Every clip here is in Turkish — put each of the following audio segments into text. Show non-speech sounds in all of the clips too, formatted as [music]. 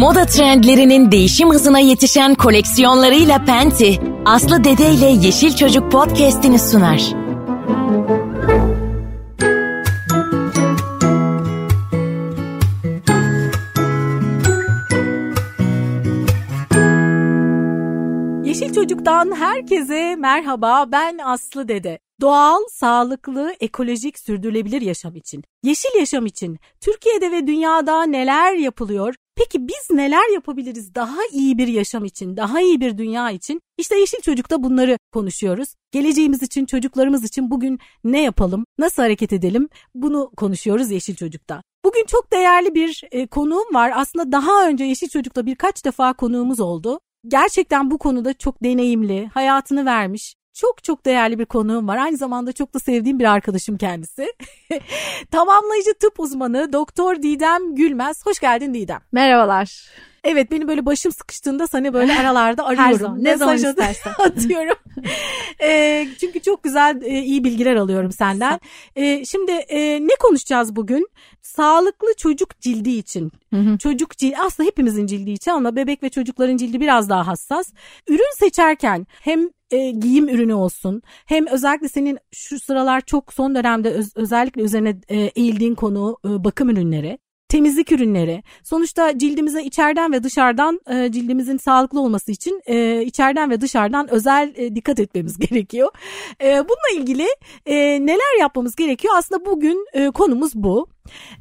Moda trendlerinin değişim hızına yetişen koleksiyonlarıyla Penti, Aslı Dede ile Yeşil Çocuk podcast'ini sunar. Yeşil Çocuk'tan herkese merhaba. Ben Aslı Dede. Doğal, sağlıklı, ekolojik, sürdürülebilir yaşam için, yeşil yaşam için Türkiye'de ve dünyada neler yapılıyor? Peki biz neler yapabiliriz daha iyi bir yaşam için, daha iyi bir dünya için? İşte Yeşil Çocuk'ta bunları konuşuyoruz. Geleceğimiz için, çocuklarımız için bugün ne yapalım, nasıl hareket edelim? Bunu konuşuyoruz Yeşil Çocuk'ta. Bugün çok değerli bir e, konuğum var. Aslında daha önce Yeşil Çocuk'ta birkaç defa konuğumuz oldu. Gerçekten bu konuda çok deneyimli, hayatını vermiş, çok çok değerli bir konuğum var. Aynı zamanda çok da sevdiğim bir arkadaşım kendisi. [laughs] Tamamlayıcı tıp uzmanı Doktor Didem Gülmez. Hoş geldin Didem. Merhabalar. Evet beni böyle başım sıkıştığında seni böyle [laughs] aralarda arıyorum. Her zaman, ne zaman istersen. [laughs] atıyorum. e, çünkü çok güzel e, iyi bilgiler alıyorum senden. E, şimdi e, ne konuşacağız bugün? Sağlıklı çocuk cildi için. Hı hı. Çocuk cildi aslında hepimizin cildi için ama bebek ve çocukların cildi biraz daha hassas. Ürün seçerken hem e, giyim ürünü olsun. Hem özellikle senin şu sıralar çok son dönemde öz, özellikle üzerine e, eğildiğin konu e, bakım ürünleri temizlik ürünleri. Sonuçta cildimize içeriden ve dışarıdan e, cildimizin sağlıklı olması için e, içeriden ve dışarıdan özel e, dikkat etmemiz [laughs] gerekiyor. E, bununla ilgili e, neler yapmamız gerekiyor? Aslında bugün e, konumuz bu.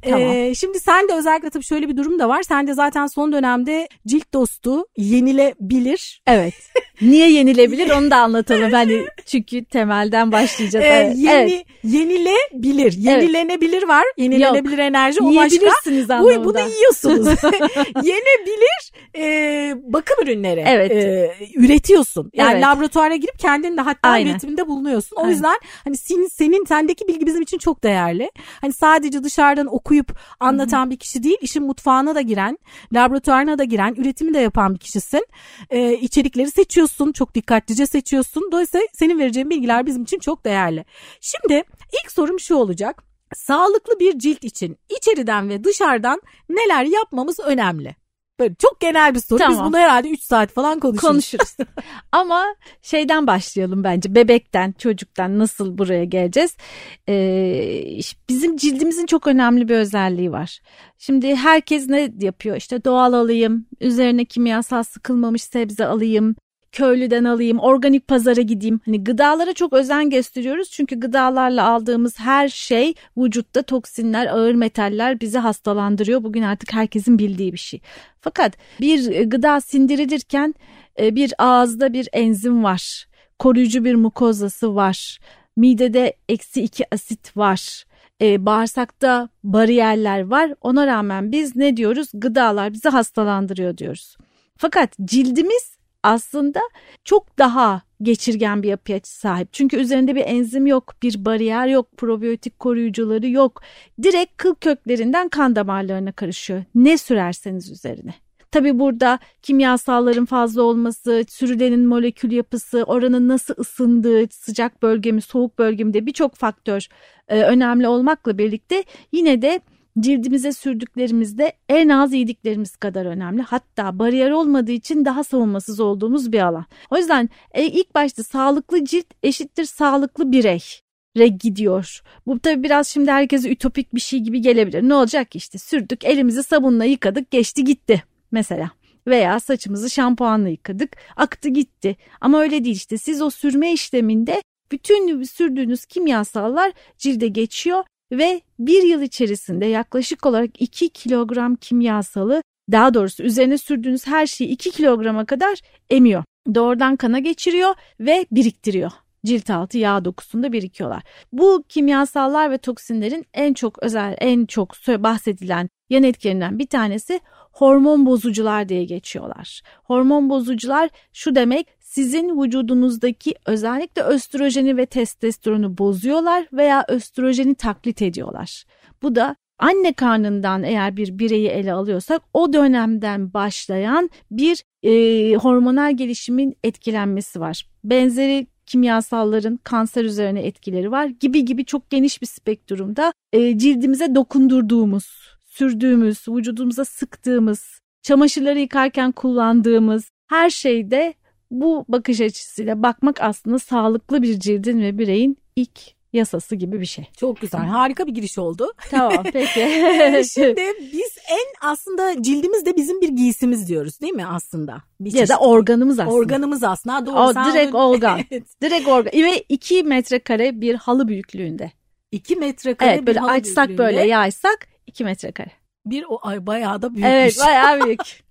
Tamam. Ee, şimdi sen de özellikle tabii şöyle bir durum da var. Sen de zaten son dönemde cilt dostu yenilebilir. Evet. [laughs] Niye yenilebilir onu da anlatalım. Hani çünkü temelden başlayacağız. Ee, evet. yeni, evet. Yenilebilir. Yenilenebilir var. Yenilenebilir enerji o başka. Bu, bunu yiyorsunuz. [laughs] [laughs] Yenebilir e, bakım ürünleri Evet. e, üretiyorsun. Yani Evet. laboratuvara girip kendin de hatta Aynen. üretiminde bulunuyorsun. O Aynen. yüzden hani senin, senin sendeki bilgi bizim için çok değerli. Hani sadece dışarıdan okuyup anlatan bir kişi değil, işin mutfağına da giren, laboratuvarına da giren, üretimi de yapan bir kişisin. E, içerikleri seçiyorsun, çok dikkatlice seçiyorsun. Dolayısıyla senin vereceğin bilgiler bizim için çok değerli. Şimdi ilk sorum şu olacak. Sağlıklı bir cilt için içeriden ve dışarıdan neler yapmamız önemli? Böyle çok genel bir soru. Biz Tamam. bunu herhalde 3 saat falan konuşuruz. Konuşuruz. [laughs] Ama şeyden başlayalım bence. Bebekten, çocuktan nasıl buraya geleceğiz? Ee, bizim cildimizin çok önemli bir özelliği var. Şimdi herkes ne yapıyor? İşte doğal alayım, üzerine kimyasal sıkılmamış sebze alayım, köylüden alayım, organik pazara gideyim. Hani gıdalara çok özen gösteriyoruz. Çünkü gıdalarla aldığımız her şey vücutta toksinler, ağır metaller bizi hastalandırıyor. Bugün artık herkesin bildiği bir şey. Fakat bir e, gıda sindirilirken e, bir ağızda bir enzim var. Koruyucu bir mukozası var. Midede eksi iki asit var. E, bağırsakta bariyerler var. Ona rağmen biz ne diyoruz? Gıdalar bizi hastalandırıyor diyoruz. Fakat cildimiz aslında çok daha geçirgen bir yapıya sahip. Çünkü üzerinde bir enzim yok, bir bariyer yok, probiyotik koruyucuları yok. Direkt kıl köklerinden kan damarlarına karışıyor. Ne sürerseniz üzerine. Tabi burada kimyasalların fazla olması, sürülenin molekül yapısı, oranın nasıl ısındığı, sıcak bölge mi, soğuk bölge mi de birçok faktör e, önemli olmakla birlikte yine de cildimize sürdüklerimizde en az yediklerimiz kadar önemli. Hatta bariyer olmadığı için daha savunmasız olduğumuz bir alan. O yüzden e, ilk başta sağlıklı cilt eşittir sağlıklı birey re gidiyor. Bu tabii biraz şimdi herkese ütopik bir şey gibi gelebilir. Ne olacak işte sürdük elimizi sabunla yıkadık geçti gitti mesela. Veya saçımızı şampuanla yıkadık aktı gitti. Ama öyle değil işte siz o sürme işleminde bütün sürdüğünüz kimyasallar cilde geçiyor ve bir yıl içerisinde yaklaşık olarak 2 kilogram kimyasalı daha doğrusu üzerine sürdüğünüz her şeyi 2 kilograma kadar emiyor. Doğrudan kana geçiriyor ve biriktiriyor. Cilt altı yağ dokusunda birikiyorlar. Bu kimyasallar ve toksinlerin en çok özel, en çok bahsedilen yan etkilerinden bir tanesi hormon bozucular diye geçiyorlar. Hormon bozucular şu demek sizin vücudunuzdaki özellikle östrojeni ve testosteronu bozuyorlar veya östrojeni taklit ediyorlar. Bu da anne karnından eğer bir bireyi ele alıyorsak o dönemden başlayan bir e, hormonal gelişimin etkilenmesi var. Benzeri kimyasalların kanser üzerine etkileri var gibi gibi çok geniş bir spektrumda e, cildimize dokundurduğumuz, sürdüğümüz, vücudumuza sıktığımız çamaşırları yıkarken kullandığımız her şeyde bu bakış açısıyla bakmak aslında sağlıklı bir cildin ve bireyin ilk yasası gibi bir şey. Çok güzel. Harika bir giriş oldu. Tamam [laughs] peki. Şimdi biz en aslında cildimiz de bizim bir giysimiz diyoruz değil mi aslında? Bir ya da organımız aslında. Organımız aslında. Doğru, o, sen direkt onu... organ. [laughs] direkt organ. Ve iki metrekare bir halı büyüklüğünde. 2 metrekare evet, bir böyle halı açsak büyüklüğünde. böyle yaysak 2 metrekare. Bir o ay bayağı da büyükmüş. Evet bayağı büyük. [laughs]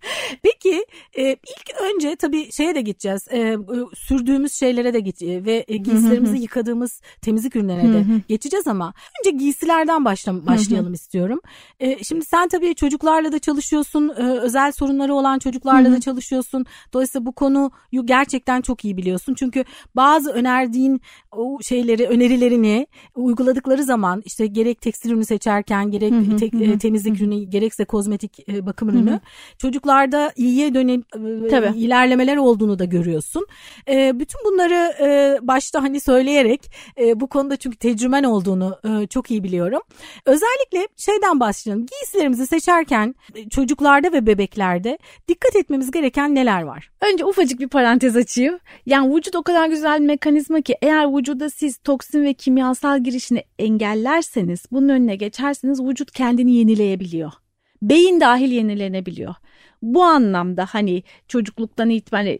Peki e, ilk önce tabii şeye de gideceğiz. E, sürdüğümüz şeylere de git ve e, giysilerimizi yıkadığımız temizlik ürünlerine de geçeceğiz ama önce giysilerden başla, başlayalım istiyorum. E, şimdi sen tabii çocuklarla da çalışıyorsun. E, özel sorunları olan çocuklarla da çalışıyorsun. Dolayısıyla bu konuyu gerçekten çok iyi biliyorsun. Çünkü bazı önerdiğin o şeyleri, önerilerini uyguladıkları zaman işte gerek tekstil ürünü seçerken gerek tek, e, temizlik ürünü gerekse kozmetik e, bakım ürünü Hı-hı. çocuklarda iyiye dönem e, ilerlemeler olduğunu da görüyorsun. E, bütün bunları e, başta hani söyleyerek e, bu konuda çünkü tecrüben olduğunu e, çok iyi biliyorum. Özellikle şeyden başlayalım. Giysilerimizi seçerken e, çocuklarda ve bebeklerde dikkat etmemiz gereken neler var? Önce ufacık bir parantez açayım. Yani vücut o kadar güzel bir mekanizma ki eğer vücuda siz toksin ve kimyasal girişini engellerseniz bunun önüne geçerseniz vücut kendini yenileyebiliyor. Beyin dahil yenilenebiliyor. Bu anlamda hani çocukluktan itibaren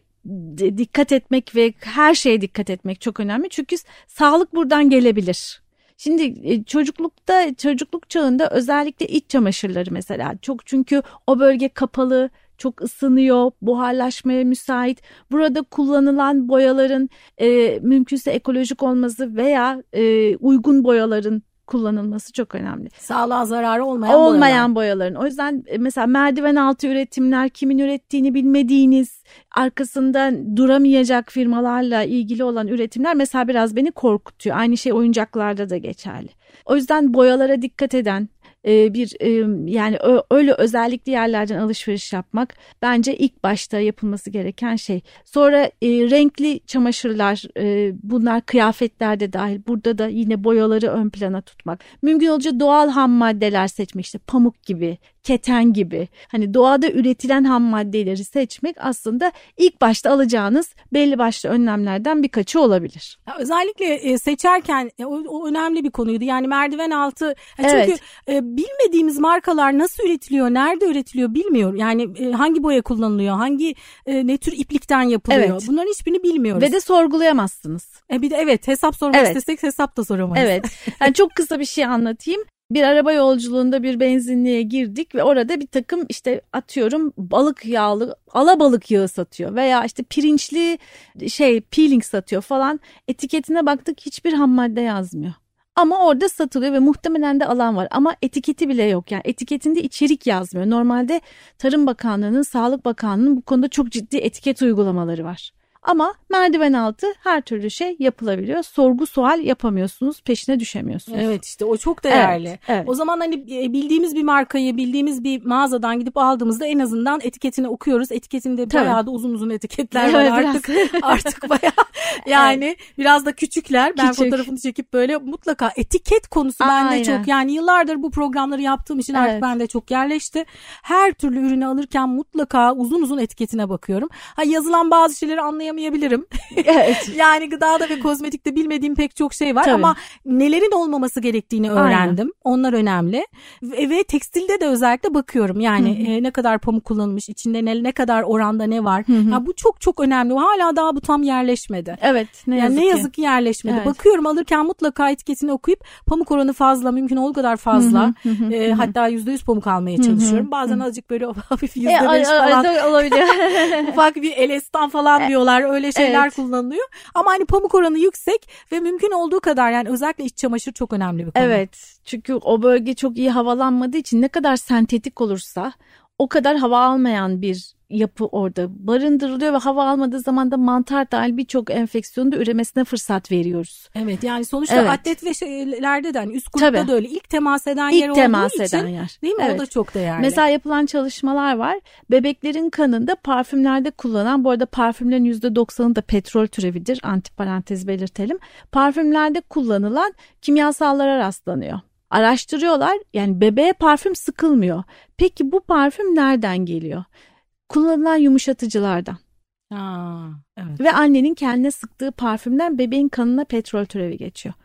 dikkat etmek ve her şeye dikkat etmek çok önemli. Çünkü sağlık buradan gelebilir. Şimdi çocuklukta çocukluk çağında özellikle iç çamaşırları mesela çok çünkü o bölge kapalı çok ısınıyor, buharlaşmaya müsait. Burada kullanılan boyaların e, mümkünse ekolojik olması veya e, uygun boyaların kullanılması çok önemli. Sağlığa zararı olmayan, olmayan boyalar. boyaların. O yüzden mesela merdiven altı üretimler, kimin ürettiğini bilmediğiniz, arkasında duramayacak firmalarla ilgili olan üretimler mesela biraz beni korkutuyor. Aynı şey oyuncaklarda da geçerli. O yüzden boyalara dikkat eden, bir yani öyle özellikli yerlerden alışveriş yapmak bence ilk başta yapılması gereken şey. Sonra renkli çamaşırlar bunlar kıyafetlerde dahil burada da yine boyaları ön plana tutmak. Mümkün olunca doğal ham maddeler seçmek işte pamuk gibi keten gibi hani doğada üretilen ham maddeleri seçmek aslında ilk başta alacağınız belli başlı önlemlerden birkaçı olabilir. Ya özellikle seçerken o, o önemli bir konuydu. Yani merdiven altı çünkü evet. bilmediğimiz markalar nasıl üretiliyor, nerede üretiliyor bilmiyor. Yani hangi boya kullanılıyor, hangi ne tür iplikten yapılıyor. Evet. Bunların hiçbirini bilmiyoruz. Ve de sorgulayamazsınız. E bir de evet hesap sormak evet. istesek hesap da soramayız. Evet. [laughs] Yani çok kısa bir şey anlatayım bir araba yolculuğunda bir benzinliğe girdik ve orada bir takım işte atıyorum balık yağlı alabalık yağı satıyor veya işte pirinçli şey peeling satıyor falan etiketine baktık hiçbir ham madde yazmıyor. Ama orada satılıyor ve muhtemelen de alan var ama etiketi bile yok yani etiketinde içerik yazmıyor. Normalde Tarım Bakanlığı'nın, Sağlık Bakanlığı'nın bu konuda çok ciddi etiket uygulamaları var. Ama merdiven altı her türlü şey yapılabiliyor. Sorgu sual yapamıyorsunuz, peşine düşemiyorsunuz. Evet işte o çok değerli. Evet, evet. O zaman hani e, bildiğimiz bir markayı, bildiğimiz bir mağazadan gidip aldığımızda en azından etiketini okuyoruz. Etiketinde Tabii. bayağı da uzun uzun etiketler var artık. [laughs] artık bayağı yani evet. biraz da küçükler. Ben Küçük. fotoğrafını çekip böyle mutlaka etiket konusu Aynen. bende çok yani yıllardır bu programları yaptığım için artık evet. bende çok yerleşti. Her türlü ürünü alırken mutlaka uzun uzun etiketine bakıyorum. Ha yazılan bazı şeyleri anlayamıyorum anlayamayabilirim. [laughs] Evet. [laughs] yani gıdada ve kozmetikte bilmediğim pek çok şey var Tabii. ama nelerin olmaması gerektiğini öğrendim. Aynen. Onlar önemli. Ve, ve tekstilde de özellikle bakıyorum. Yani e, ne kadar pamuk kullanılmış, içinde ne, ne kadar oranda ne var. Ya bu çok çok önemli. Hala daha bu tam yerleşmedi. Evet. Ne yazık yani ne yazık ki, yerleşmedi. Evet. Bakıyorum alırken mutlaka etiketini okuyup pamuk oranı fazla, mümkün olduğu kadar fazla. e, hatta yüzde yüz pamuk almaya çalışıyorum. Bazen azıcık böyle [laughs] hafif yüzde beş falan. olabilir. Ufak bir elestan falan diyorlar öyle şeyler evet. kullanılıyor. Ama hani pamuk oranı yüksek ve mümkün olduğu kadar yani özellikle iç çamaşır çok önemli bir konu. Evet çünkü o bölge çok iyi havalanmadığı için ne kadar sentetik olursa o kadar hava almayan bir yapı orada barındırılıyor ve hava almadığı zaman da mantar dahil birçok enfeksiyonun da üremesine fırsat veriyoruz. Evet yani sonuçta evet. atlet ve şeylerde de hani üst grupta Tabii. da öyle ilk temas eden ilk yer temas olduğu eden için yer. değil mi? Evet. O da çok değerli. Mesela yapılan çalışmalar var. Bebeklerin kanında parfümlerde kullanılan bu arada parfümlerin %90'ı da petrol türevidir. Antiparantez belirtelim. Parfümlerde kullanılan kimyasallara rastlanıyor. Araştırıyorlar yani bebeğe parfüm sıkılmıyor. Peki bu parfüm nereden geliyor? Kullanılan yumuşatıcılardan. Aa, evet. Ve annenin kendine sıktığı parfümden bebeğin kanına petrol türevi geçiyor.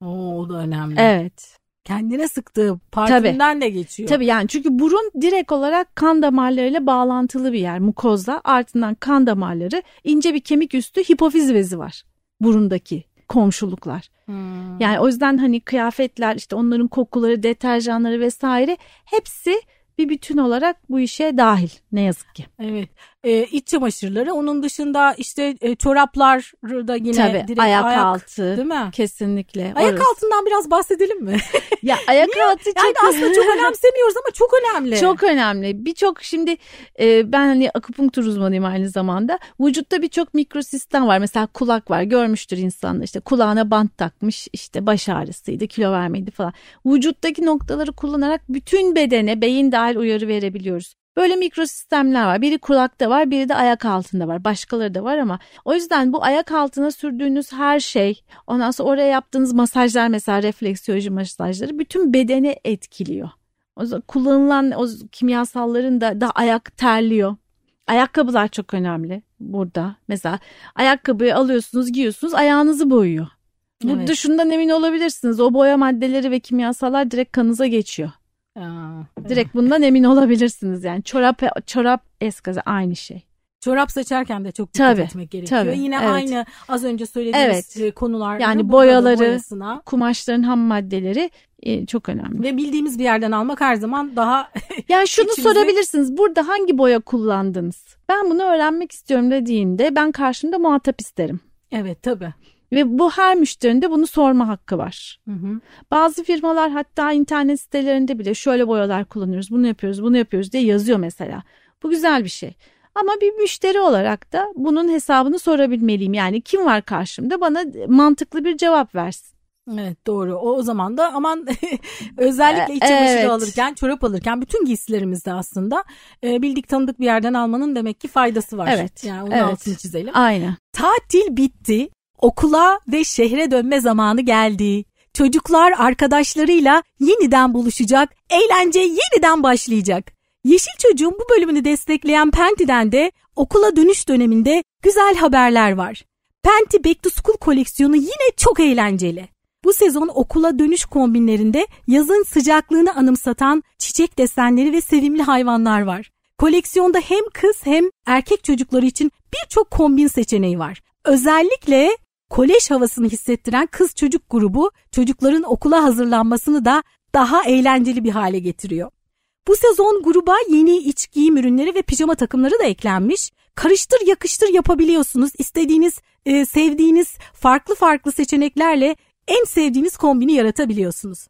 Oo, o da önemli. Evet. Kendine sıktığı parfümden de geçiyor. Tabii yani çünkü burun direkt olarak kan damarlarıyla bağlantılı bir yer mukozda. Ardından kan damarları ince bir kemik üstü hipofiz bezi var burundaki komşuluklar. Hmm. Yani o yüzden hani kıyafetler işte onların kokuları, deterjanları vesaire hepsi bir bütün olarak bu işe dahil ne yazık ki. Evet. Ee, iç çamaşırları onun dışında işte e, çoraplar da yine Tabii direkt ayak, ayak altı değil mi? kesinlikle. Ayak orası. altından biraz bahsedelim mi? [laughs] Ya ayak altı çok yani aslında çok [laughs] önemsemiyoruz ama çok önemli. Çok önemli. Birçok şimdi e, ben hani akupunktur uzmanıyım aynı zamanda. Vücutta birçok mikrosistem var. Mesela kulak var. Görmüştür insanlar işte kulağına bant takmış işte baş ağrısıydı, kilo vermeydi falan. Vücuttaki noktaları kullanarak bütün bedene beyin dahil uyarı verebiliyoruz. Böyle mikrosistemler var. Biri kulakta var, biri de ayak altında var. Başkaları da var ama o yüzden bu ayak altına sürdüğünüz her şey, ondan sonra oraya yaptığınız masajlar mesela refleksiyoloji masajları bütün bedeni etkiliyor. O kullanılan o kimyasalların da da ayak terliyor. Ayakkabılar çok önemli burada. Mesela ayakkabıyı alıyorsunuz, giyiyorsunuz, ayağınızı boyuyor. Evet. Burada şundan emin olabilirsiniz. O boya maddeleri ve kimyasallar direkt kanınıza geçiyor. Aa, Direkt bundan emin olabilirsiniz yani. Çorap çorap eskaza aynı şey. Çorap seçerken de çok dikkat Tabii, etmek gerekiyor. tabii, Yine evet. aynı az önce söylediğimiz Evet. e, konular. Yani boyaları, boyasına. Kumaşların ham maddeleri e, çok önemli. ve bildiğimiz bir yerden almak her zaman daha [laughs] Yani şunu İçimizi- sorabilirsiniz. Burada hangi boya kullandınız? Ben bunu öğrenmek istiyorum dediğinde ben karşımda muhatap isterim. evet tabii. Ve bu her müşterinin de bunu sorma hakkı var. Hı hı. Bazı firmalar hatta internet sitelerinde bile şöyle boyalar kullanıyoruz, bunu yapıyoruz, bunu yapıyoruz diye yazıyor mesela. Bu güzel bir şey. Ama bir müşteri olarak da bunun hesabını sorabilmeliyim. Yani kim var karşımda bana mantıklı bir cevap versin. Evet doğru. O, o zaman da aman [laughs] özellikle iç E, çamaşırı evet. alırken, çorap alırken bütün giysilerimizde aslında e, bildik tanıdık bir yerden almanın demek ki faydası var. Evet, Yani onun evet. altını çizelim. Aynen. Tatil bitti. Okula ve şehre dönme zamanı geldi. Çocuklar arkadaşlarıyla yeniden buluşacak, eğlence yeniden başlayacak. Yeşil Çocuğun bu bölümünü destekleyen Penti'den de okula dönüş döneminde güzel haberler var. Penti Back to School koleksiyonu yine çok eğlenceli. Bu sezon okula dönüş kombinlerinde yazın sıcaklığını anımsatan çiçek desenleri ve sevimli hayvanlar var. Koleksiyonda hem kız hem erkek çocukları için birçok kombin seçeneği var. Özellikle kolej havasını hissettiren kız çocuk grubu çocukların okula hazırlanmasını da daha eğlenceli bir hale getiriyor. Bu sezon gruba yeni iç giyim ürünleri ve pijama takımları da eklenmiş. Karıştır yakıştır yapabiliyorsunuz. İstediğiniz, e, sevdiğiniz farklı farklı seçeneklerle en sevdiğiniz kombini yaratabiliyorsunuz.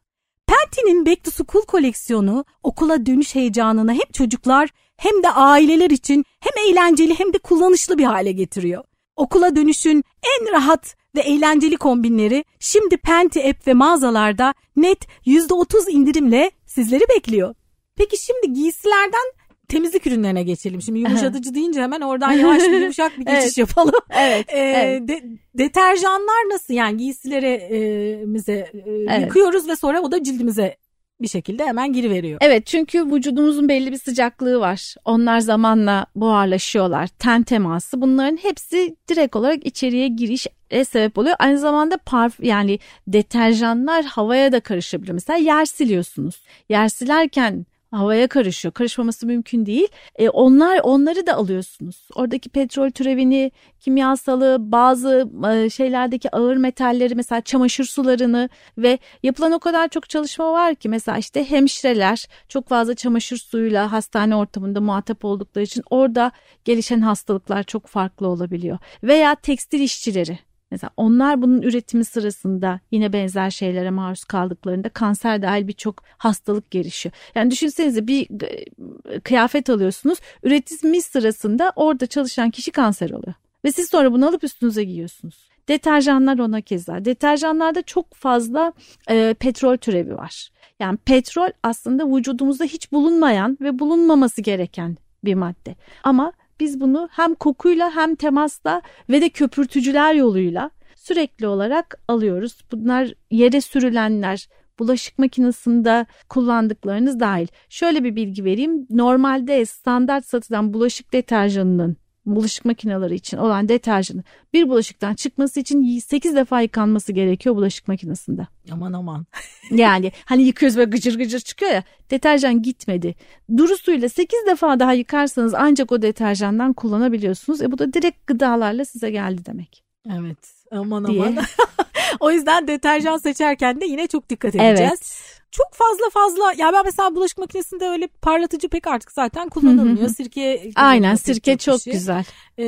Penti'nin Back to School koleksiyonu okula dönüş heyecanını hem çocuklar hem de aileler için hem eğlenceli hem de kullanışlı bir hale getiriyor. Okula dönüşün en rahat ve eğlenceli kombinleri şimdi Penti app ve mağazalarda net %30 indirimle sizleri bekliyor. Peki şimdi giysilerden temizlik ürünlerine geçelim. Şimdi yumuşatıcı deyince hemen oradan yavaş bir yumuşak bir [laughs] geçiş Evet. yapalım. Evet. Ee, evet. de- deterjanlar nasıl yani giysilerimize e, Evet. yıkıyoruz ve sonra o da cildimize bir şekilde hemen giriveriyor. Evet çünkü vücudumuzun belli bir sıcaklığı var. Onlar zamanla buharlaşıyorlar. Ten teması bunların hepsi direkt olarak içeriye girişe sebep oluyor. Aynı zamanda parf yani deterjanlar havaya da karışabiliyor. Mesela yer siliyorsunuz. Yer silerken havaya karışıyor. Karışmaması mümkün değil. E, onlar onları da alıyorsunuz. Oradaki petrol türevini, kimyasalı, bazı e, şeylerdeki ağır metalleri mesela çamaşır sularını ve yapılan o kadar çok çalışma var ki mesela işte hemşireler çok fazla çamaşır suyuyla hastane ortamında muhatap oldukları için orada gelişen hastalıklar çok farklı olabiliyor. Veya tekstil işçileri Mesela onlar bunun üretimi sırasında yine benzer şeylere maruz kaldıklarında kanser dahil birçok hastalık gelişiyor. Yani düşünsenize bir e, kıyafet alıyorsunuz üretimi sırasında orada çalışan kişi kanser oluyor. Ve siz sonra bunu alıp üstünüze giyiyorsunuz. Deterjanlar ona keza. Deterjanlarda çok fazla e, petrol türevi var. Yani petrol aslında vücudumuzda hiç bulunmayan ve bulunmaması gereken bir madde. Ama biz bunu hem kokuyla hem temasla ve de köpürtücüler yoluyla sürekli olarak alıyoruz. Bunlar yere sürülenler, bulaşık makinesinde kullandıklarınız dahil. Şöyle bir bilgi vereyim. Normalde standart satılan bulaşık deterjanının bulaşık makineleri için olan deterjanı bir bulaşıktan çıkması için 8 defa yıkanması gerekiyor bulaşık makinesinde. Aman aman. [laughs] yani hani yıkıyoruz böyle gıcır gıcır çıkıyor ya deterjan gitmedi. Duru suyla 8 defa daha yıkarsanız ancak o deterjandan kullanabiliyorsunuz. E bu da direkt gıdalarla size geldi demek. Evet aman diye. aman. [laughs] o yüzden deterjan seçerken de yine çok dikkat edeceğiz. Evet çok fazla fazla ya ben mesela bulaşık makinesinde öyle parlatıcı pek artık zaten kullanılmıyor. Sirke Aynen sirke çok, çok güzel. Ee,